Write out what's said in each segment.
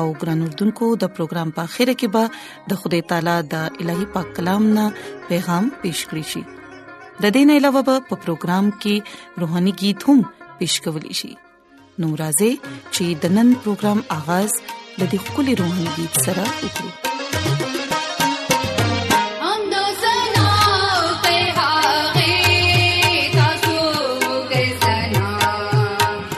او ګران اردوونکو د پروګرام په اخیره کې به د خدای تعالی د الهي پاک کلام نه پیغام پېښ کړی شي د دې نه علاوه په پروګرام کې روهاني गीत هم پېښ کول شي نورازه چې د نن پروګرام اغاز د دې خولي روحاني गीत سره وکړو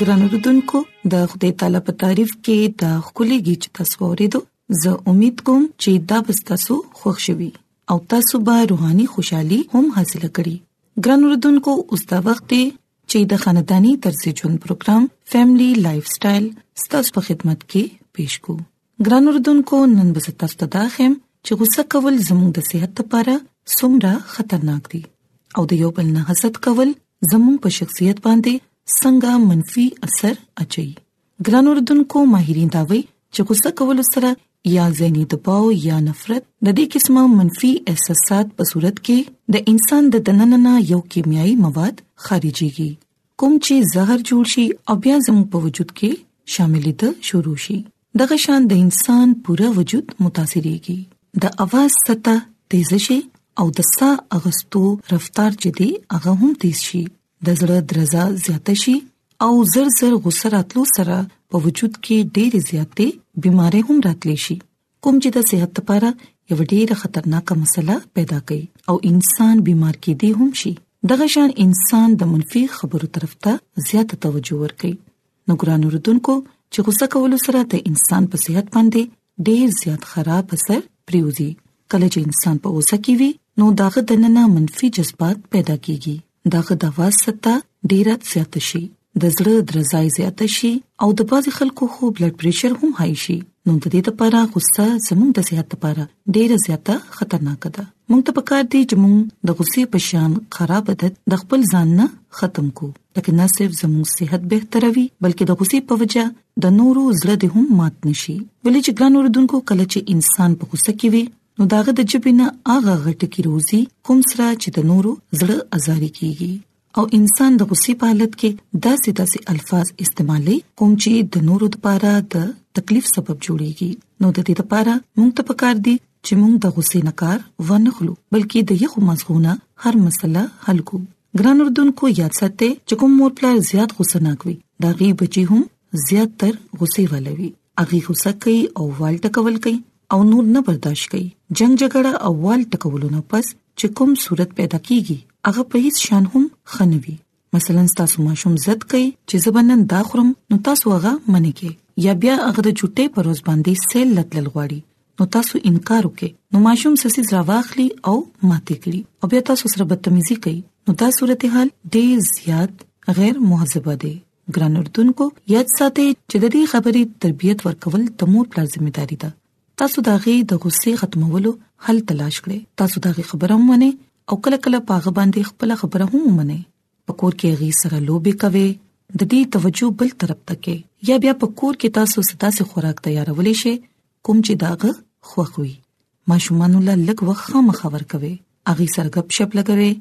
ګران اوردونکو د خدای تعالی په تعریف کې د خولي گیچ تصویرې دو زه امید کوم چې دا به تاسو خوښ شي او تاسو به روحاني خوشحالي هم حاصل کړئ ګران اوردونکو اوس دا وخت چې د خاندانی طرز ژوند پروګرام فیملی لایف سټایل ستاسو په خدمت کې پېښ کوم ګران اردوونکو نن به تاسو ته دا خم چې غوسه کول زموږ د صحت لپاره څومره خطرناک دي او د یو بل نه حسد کول زموږ په شخصیت باندې څنګه منفي اثر اچي ګران اردوونکو ماهرین دا وایي چې غوسه کول سره یا ذهني دباو یا نفرت د دې قسمه منفي احساسات په صورت کې د انسان د دننه یو کیمیاوي مواد خارجيږي کوم چې زهر جوړ شي او بیا زموږ په وجود کې شاملېده شروع شي دغه شان د انسان پوره وجود متاثرېږي د اواز سطح تیز شي او د سا اغستو رفتار چې دی هغه هم تیز شي د زړه درزا زیات شي او زر زر غوسه راتلو سره په وجود کې ډېر زیاتې بيمارۍ هم راتلی شي کوم چې د صحت لپاره یو ډیره خطرناک مسله پیدا کوي او انسان بیمار کیدی هم شي دغه شان انسان د منفي خبرو طرف ته زیاته توجه ورکړي نو ګران وروډونکو چې غوسه کول سره د انسان په صحت باندې ډیر زیات خراب اثر پریوزي کله چې انسان په غوسه کې وي نو داغه دننه منفي جذبات پیدا کیږي دغه د واز ستا ډیره زیات شي د زړه درزای زیات شي او د بازي خلکو خو بلډ پريشر هم های شي نو د دې لپاره غوسه زموږ د صحت لپاره ډیره زیاته خطرناک ده موږ ته پکار دی چې موږ د غوسې په شان خراب عادت د خپل ځان نه ختم کو لکه نه صرف زموږ صحت بهتروي بلکې د غوسې په وجه د نورو زړه د هم مات نشي ولې چې ګران اوردونکو کله چې انسان په غوسه کې وي نو داغه د جبې نه هغه غټکی روزي کوم سره چې د نورو زړه ازاري کیږي او انسان د غصې په حالت کې داسې داسې الفاظ استعمالي کوم چې د نورو لپاره د تکلیف سبب جوړيږي نو د دې لپاره موږ ته پکار دي چې موږ د غصې نکار ونه خلو بلکې د یو مزغونه هر مسله حل کو ګران اردن کو یاد ساتي چې کوم مور پلار زیات غصه ناکوي دا غي بچي هم زیات تر غصې والوي اغي غوسه کوي او وال ټکول کوي او نور نه برداشت کوي جنگ جګړه او وال ټکولو نه پس چې کوم صورت پیدا کیږي هغه په هیڅ شان هم خنوي مثلا تاسو ماشوم زد کوي چې زبنن دا خرم نو تاسو هغه منی کې یا بیا هغه د جټې پر روز باندې سیل لتل غواړي نو تاسو انکار وکړئ نو ماشوم سسي زرا واخلي او ماته کړي او بیا تاسو سره بدتمیزي کوي نو دا صورتحال ډېر زیات غیر مهذبه ده ګران اردوونکو یاد ساتئ چې د دې خبرې تربيت ورکول د مور پلار ځمېداري ده تاسو دا غي د غصې ختمولو حل تلاش کړئ تاسو دا غي خبره ومنئ او کله کله پاغه باندې خپل خبره هم ومنئ پکور کې غي سره لوبي کوي د دې توجه بل طرف ته کې یا بیا پکور کې تاسو ستاسو خوراک تیارولې شي کوم چې داغه خوخوي ماشومان له لګ وخت مخه ورکوي اغي سرګپ شپ لګوي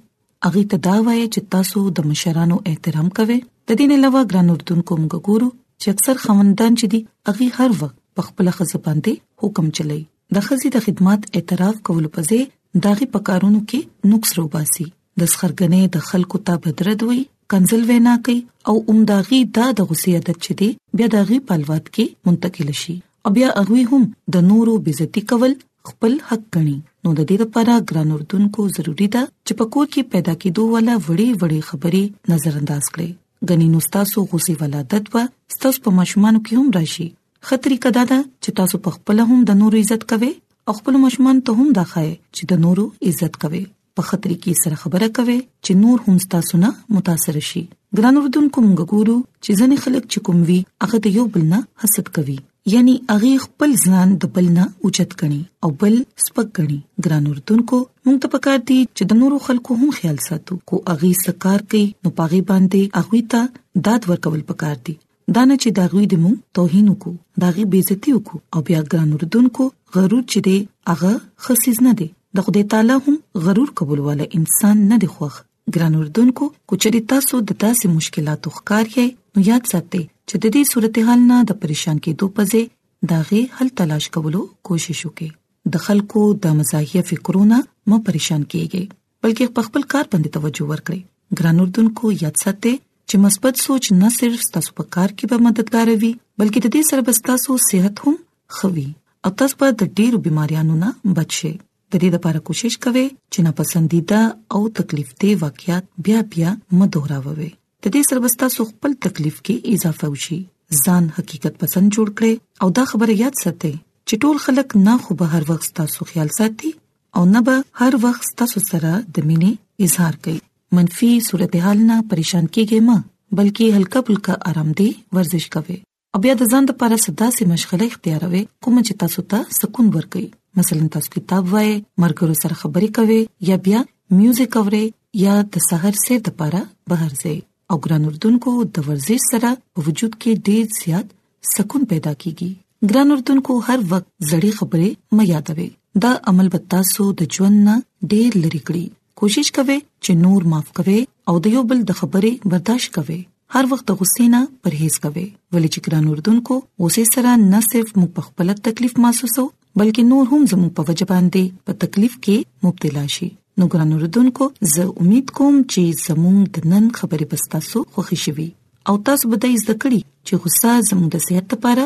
اغي ته دا وایي چې تاسو د مشرانو احترام کوئ د دې نه علاوه ګران اردن کوم ګورو چې اکثر خوندان چې دي اغي هر وخت په خپل خزه باندې حکم چلای د خزي د خدمات اعتراف کول پځې داغي پکارونو کې نقص روباسي د سخرګنې د خلکو ته بدرد وي کنزل وینا کوي او اومداغي دا د غصې عادت چي دي بیا داغي پالوات کې منتقل شي او بیا هغه هم د نورو بزتی کول خپل حق غني نو د دې لپاره ګران اردوونکو ضروری ده چې په کور کې پیدا کېدو والا وړي وړي خبري نظر انداز کړي غني نو تاسو غصې ولادت و تاسو په ماشومان کې هم راشي خطرې کدا ده چې تاسو په خپل هم د نورو عزت کوي او خپل ماشومان ته هم دا خای چې د نورو عزت کوي په خطرې کې سره خبره کوي چې نور هم تاسو نه متاثر شي ګران اردوونکو موږ ګورو چې ځنې خلک چې کوم وی هغه ته یو بل نه حسد کوي یعنی هغه خپل ځان د بل نه اوچت کړي او بل سپک کړي ګران اردوونکو موږ ته پکار دي چې د نورو خلکو هم خیال ساتو کو هغه سکار کوي نو پاغي باندې هغه ته داد ورکول پکار دي دا نه چې دا غوي د مونږ توهین وکړو دا غي بیزتی وکړو او بیا ګران وردونکو غرور چې دی هغه خصيز نه دی د خدای تعالی هم غرور قبول والا انسان نه دی خوخ ګران وردونکو کوچري تاسو د تاسو مشکلاتو ښکار یې نو یاد ساتئ چې د دې صورتحال نه د پریشان کېدو پځې دا غي حل تلاش کولو کوشش وکړئ د خلکو د مزاحیه فکرونه م پریشان کیږي بلکې په خپل کار باندې توجه ورکړئ ګران اردوونکو یاد ساتئ چې مثبت سوچ نه صرف تاسو په کار کې به مددگار وي بلکې د دې سره به تاسو صحت هم خوي او تاسو به د ډېرو بيماريانو نه بچي د دې لپاره کوشش کوئ چې ناپسندیده او تکلیف دې واقعیات بیا بیا مدوراوي د دې سره به تاسو خپل تکلیف کې اضافه وشي ځان حقیقت پسند جوړ کړئ او دا خبره یاد ساتئ چې ټول خلک نه خو به هر وخت تاسو خیال ساتي او نه به هر وخت تاسو سره د مینې اظهار کوي منفي صورتحال نه پریشان کیږئ ما بلکې هلکا پلکا آرام دي ورزش کوي او بیا د ځان لپاره سدا سي مشغله اختیاروي کوم چې تاسو ته سکون ورکړي مثلا تاسو کتاب وای مرګرو سره خبرې کوي یا بیا میوزیک اوري یا د سحر سیر لپاره بهر ځي او ګران اردوونکو د ورزش سره په وجود کې ډیر زیات سکون پیدا کیږي ګران اردوونکو هر وخت زړې خبرې مې یادوي دا عمل به تاسو د ژوند نه ډیر لری کړی کوشش کوئ چې نور معاف کوئ او د یو بل د خبرې برداشت کوئ هر وخت د غصې نه پرهیز کوئ ولې چې ګران اردوونکو غصې سره نه صرف موږ په خپل تکلیف محسوسو بلکې نور هم زموږ په وجه باندې په تکلیف کې مبتلا شي نو ګران اوردونکو زه امید کوم چې زموږ د نن خبرې بستاسو خوښی شوي او تاسو به د زده کړې چې غوسه زموږ د صحت لپاره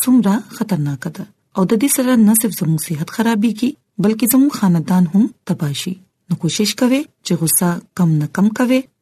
څومره خطرناک ده او د دې سره نه صرف زموږ صحت خرابيږي بلکې زموږ خاندان هم تباشي نو کوشش کوئ چې غوسه کم نه کم کوئ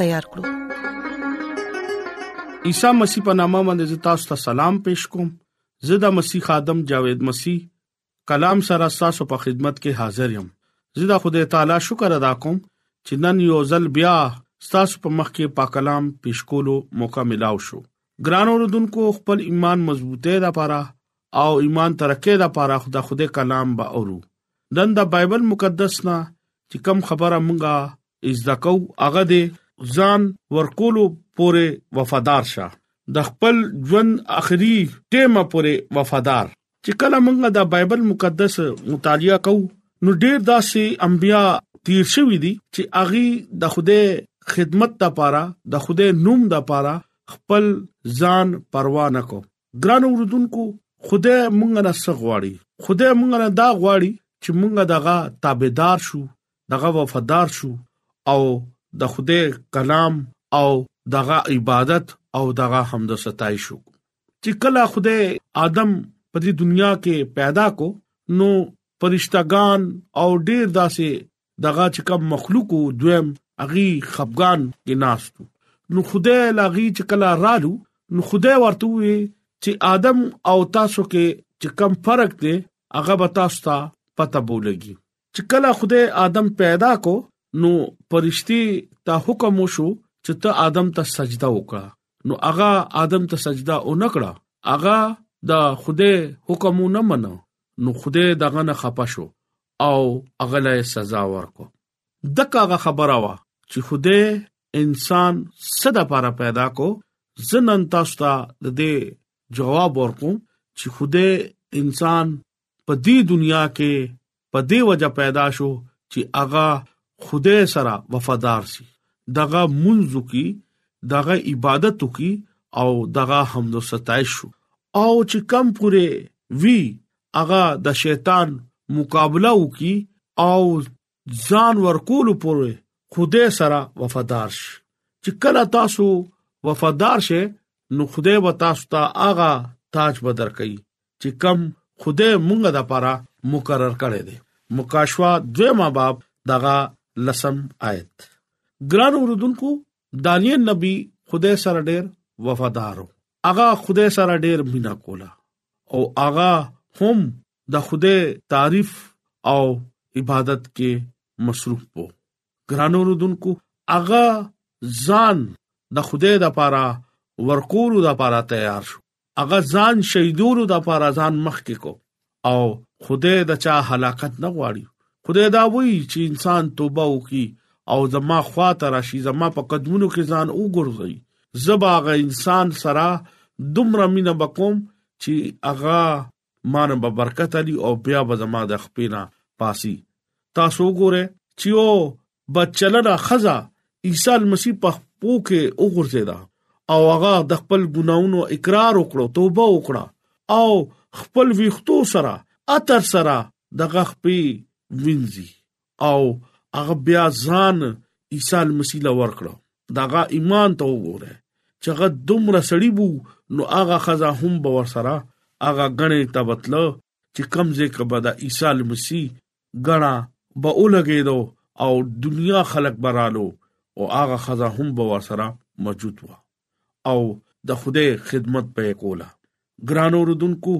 تیار کړو عیسی مسیح په نامه باندې تاسو ته سلام پېښ کوم زه د مسیح ادم جاوید مسیح کلام سره تاسو په خدمت کې حاضر یم زه د خدای تعالی شکر ادا کوم چې نن یو ځل بیا تاسو په مخ کې پاک کلام پېښ کولو موقع ملاو شو ګران اوردونکو خپل ایمان مضبوطه را پاره او ایمان ترقه را پاره خدا خدای کلام به اورو دنه بایبل مقدس نه چې کم خبره مونږه ازده کو هغه دې ځان ورکولو پورې وفادار شه د خپل ژوند اخري ټیمه پورې وفادار چې کله موږ د بایبل مقدس مطالعه کوو نو ډیر داسې انبیا تیر شوی دي چې اغي د خوده خدمت لپاره د خوده نوم لپاره خپل ځان پروا نه کو ګران اوردونکو خوده مونږ نه سغواړي خوده مونږ نه دا غواړي چې مونږ دغه تابعدار شو دغه وفادار شو او د خدای کلام او دغه عبادت او دغه حمد او ستایش وکړو چې کله خدای ادم په دې دنیا کې پیدا کو نو پرشتګان او ډیر داسې دغه چې کوم مخلوق دویم اغي خفغان کې ناشتو نو خدای لاغي چې کلا رالو نو خدای ورته وي چې ادم او تاسو کې چې کم فرق دی هغه به تاسو ته پته بولږي چې کله خدای آدم پیدا کو نو پرشتي ته حکم وشو چې ته آدم ته سجده وکړه نو هغه آدم ته سجده ونکړه هغه د خدای حکم نه منو نو خدای دغه نه خپه شو او هغه له سزا ورکو دغه خبره وا چې خدای انسان صد لپاره پیدا کو زنن تاسو ته د دې جواب ورکوم چې خدای انسان په دې دنیا کې په دې وجه پیدا شو چې هغه خدای سره وفادار شي دغه منځ کی دغه عبادت کی او دغه حمد او ستایش شو او چې کم پوره وی هغه د شیطان مقابله وکي او ځان ورکول پورې خدای سره وفادار شي چې کله تاسو وفادار شئ نو خدای به تاسو ته هغه تاج بدر کوي چې کم خدای مونږ د لپاره مقرر کړی دی مکاشوا دویمه باب دغه لسم آیت ګران اوردونکو دانیل نبی خدای سره ډیر وفادارو هغه خدای سره ډیر مینا کولا او هغه هم د خدای تعریف او عبادت کې مصروف وو ګرانو رودونکو هغه ځان د خدای د پاره ورکولو د پاره تیار شو هغه ځان شهیدولو د پاره ځان مخ کې کو او خدای د چا هلاکت نه غواړي خدای دا وایي چې انسان توبه وکي او زما خوا ته راشي زما په قدمونو کې ځان وګرځي زباغه انسان سره دومره مینه بکوم چې اغا ما نه به برکت علي او بیا به زما د خپې نه پاسي تاسو وګوره چې او بچلنه خزا عیسی المسیح په خپو کې وګرځیدا او هغه د خپل ګناونو اقرار وکړو توبه وکړه او خپل ویختو سره اتر سره دغه خپې وینځي او هغه بیا ځان عیسی مسیح له ورکړو داغه ایمان ته وګوره چې هغه دومره سړی وو نو هغه خزا هم باور سره هغه غنې تبتلو چې کمزې کبه د عیسی مسیح غنا به اولګېدو او دنیا خلق برالو او هغه خزا هم باور سره موجود و او د خدای خدمت به کوله ګرانو رودونکو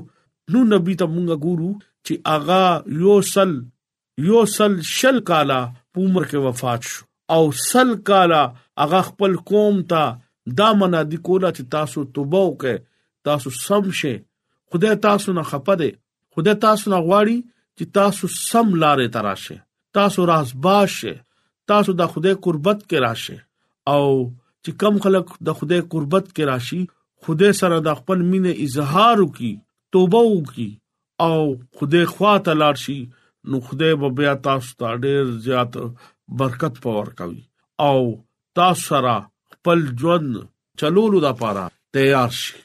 نو نبی ته مونږ ګورو چې آغا یو سل یو سل شل کاله په عمر کې وفات شو او سل کاله هغه خپل قوم ته دا منادي کوله چې تاسو توبه وکړئ تاسو سم شئ خدای تاسو نه خپه دی خدای تاسو نه غواړي چې تاسو سم لارې ته راشئ تاسو راز باش تاسو د خدای قربت کې راشئ او چې کم خلک د خدای قربت کې راشي خدای سره د خپل مینې اظهار وکي توبه وکي او خدای خواته لاړ شي نو خدای به بیا تاسو ته ډیر زیات برکت پور کوي او تاسو سره خپل ژوند چلولو د لپاره تیار شي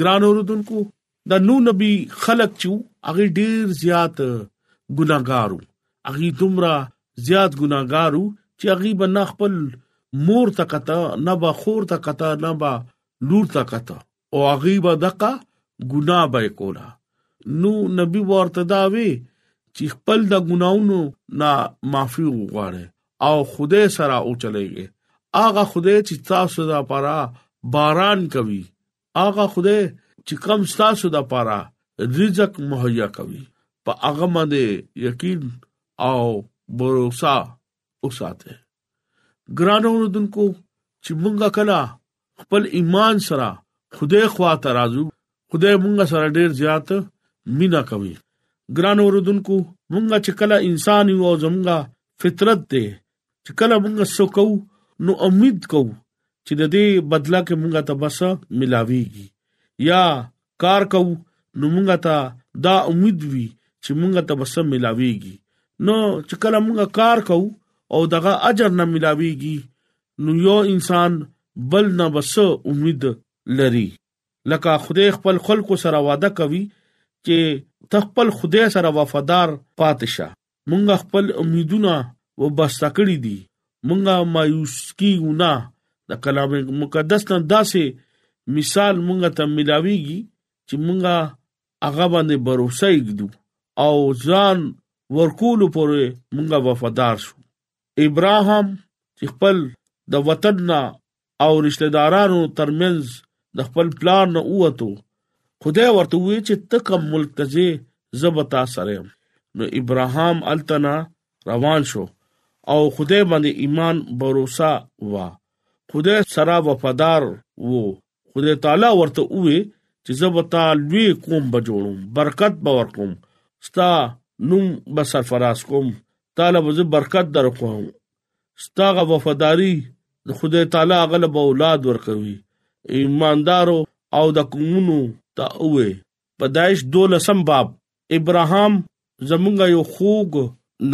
ګران اوردونکو د نو نبی خلق چې هغه ډیر زیات ګناګارو هغه دومره زیات ګناګارو چې هغه به نه خپل مور ته کته نه به خور ته کته نه به لور ته کته او هغه به دقه ګناه به کولا نو نبی ورته دا وی چې خپل د ګناونو نه معافي وغواړي او خدای سره او چلےږي اغه خدای چې تاسو دا پاره باران کوي اغه خدای چې کم تاسو دا پاره رزق مهیا کوي په اغه باندې یقین او باور وساته ګران اوردونکو چې مونږه کله خپل ایمان سره خدای خواته راځو خدای مونږه سره ډیر زیات مینا کوي ګران اوردونکو مونږه چې کله انسان یو او زمونږه فطرت دی چې کله مونږه سوکو نو امید کوو چې د دې بدلا کې مونږه ته بس ملاويږي یا کار کوو نو مونږ ته دا امید وي چې مونږ ته به سم ملاويږي نو چې کله مونږ کار کوو او دغه اجر نه ملاويږي نو یو انسان بل نه بس امید لري لکه خدای خپل خلکو سره وعده کوي چې تخپل خدای سره وفادار پاتې شه مونږ خپل امیدونه وبسته کړی دي مونږ مایوس کیږو نه د کلام مقدس نه داسې مثال مونږ ته ملاویږي چې مونږ هغه باندې باور وسایګدو او ځان ورکول پورې مونږه وفادار شو ابراهام چې خپل د وطن نه او رشتہ دارانو ترمنځ د خپل پلار نه اوته خدای ورته وی چې ته کوم ملک ته ځې زبتا سره نو ابراهام التنا روان شو او خدای باندې ایمان باور وا خدای سره وفادار وو خدای تعالی ورته وې چې زه به تا لوی کوم به جوړوم برکت به ورکوم ستا نوم به سرفراز کوم تعالی به برکت در کوم ستاغه وفاداری د خدای تعالی غلب اولاد ورکوي ایماندارو او د قومونو ته وې پدایش دولسم باب ابراهام زمونږ یو خوګ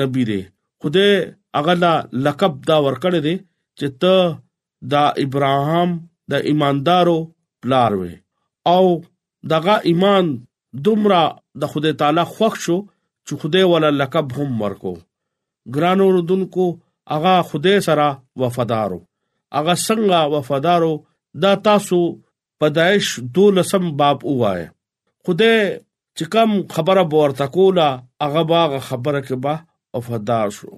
نبی دی خدای هغه لا لقب دا ورکړی دی چې ته دا ابراهام د ایماندارو پلار وې او دغه ایمان دومره د خدای تعالی خوښ شو چې خدای ولا لقب هم ورکو ګران اوردونکو هغه خدای سره وفادارو هغه څنګه وفادارو دا تاسو پدایش دولسم باب ووایه خدای چې کوم خبره ورته کوله هغه باغ خبره کې به وفادار شو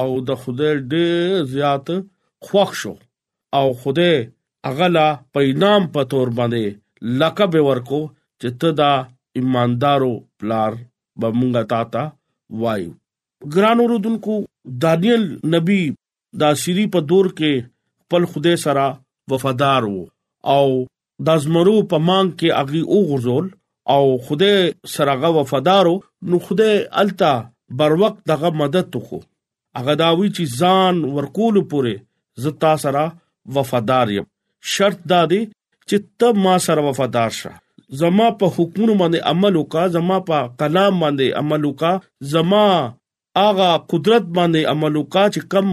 او د خدای ډېر زیات خوښ شو او خدای هغه لا پینام په تور باندې لقب ورکو چې ته دا ایماندارو پلار به مونږه تا ته وایو ګران اوردونکو دانیل نبی د اسیری په دور کې خپل خدای سره وفادار وو او د زمرو په مانګ کې اغي او غرزول او خدای سره غو وفادارو نو خدای التا بر وخت دغه مدد وکړو هغه دا وی چې ځان ورکول پورې زتا سره وفادار یم شرط دا دی چې ته ما سره وفادار شه زما په حکمونو باندې عمل وکا زما په کلام باندې عمل وکا زما هغه قدرت باندې عمل وکا چې کم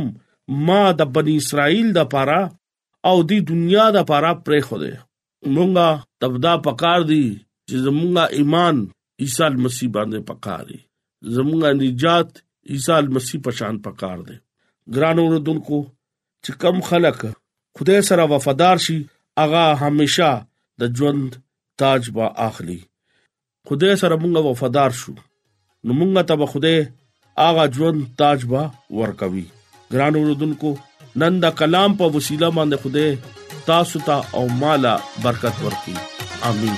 ما د بنی اسرائیل د پاره او دی دنیا د پاره پرې خو دې مونږه تبدا پکار دی چې زمونږه ایمان عیسی مسیح باندې پکار دی زمونږه نجات عیسی مسیح په شان پکار دی ګران اوردونکو چې کم خلک خدای سره وفادار شي هغه همیشه د ژوند تاج با اخلي خدای سره مونږ وفادار شو نو مونږ ته به خدای آغا ژوند تاج به ورکوي ګران اوردونکو نن دا کلام په وسیله باندې خدای تاسو ته تا او مالا برکت ورکړي امين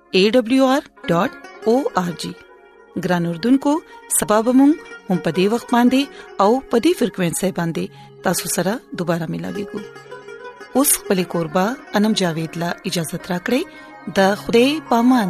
awr.org ګران اردوونکو سبب مون هم په دې وخت باندې او په دې فریکوينسي باندې تاسو سره دوپاره ملاوي کو اوس خپل قربا انم جاوید لا اجازه ترا کړی د خوده پامان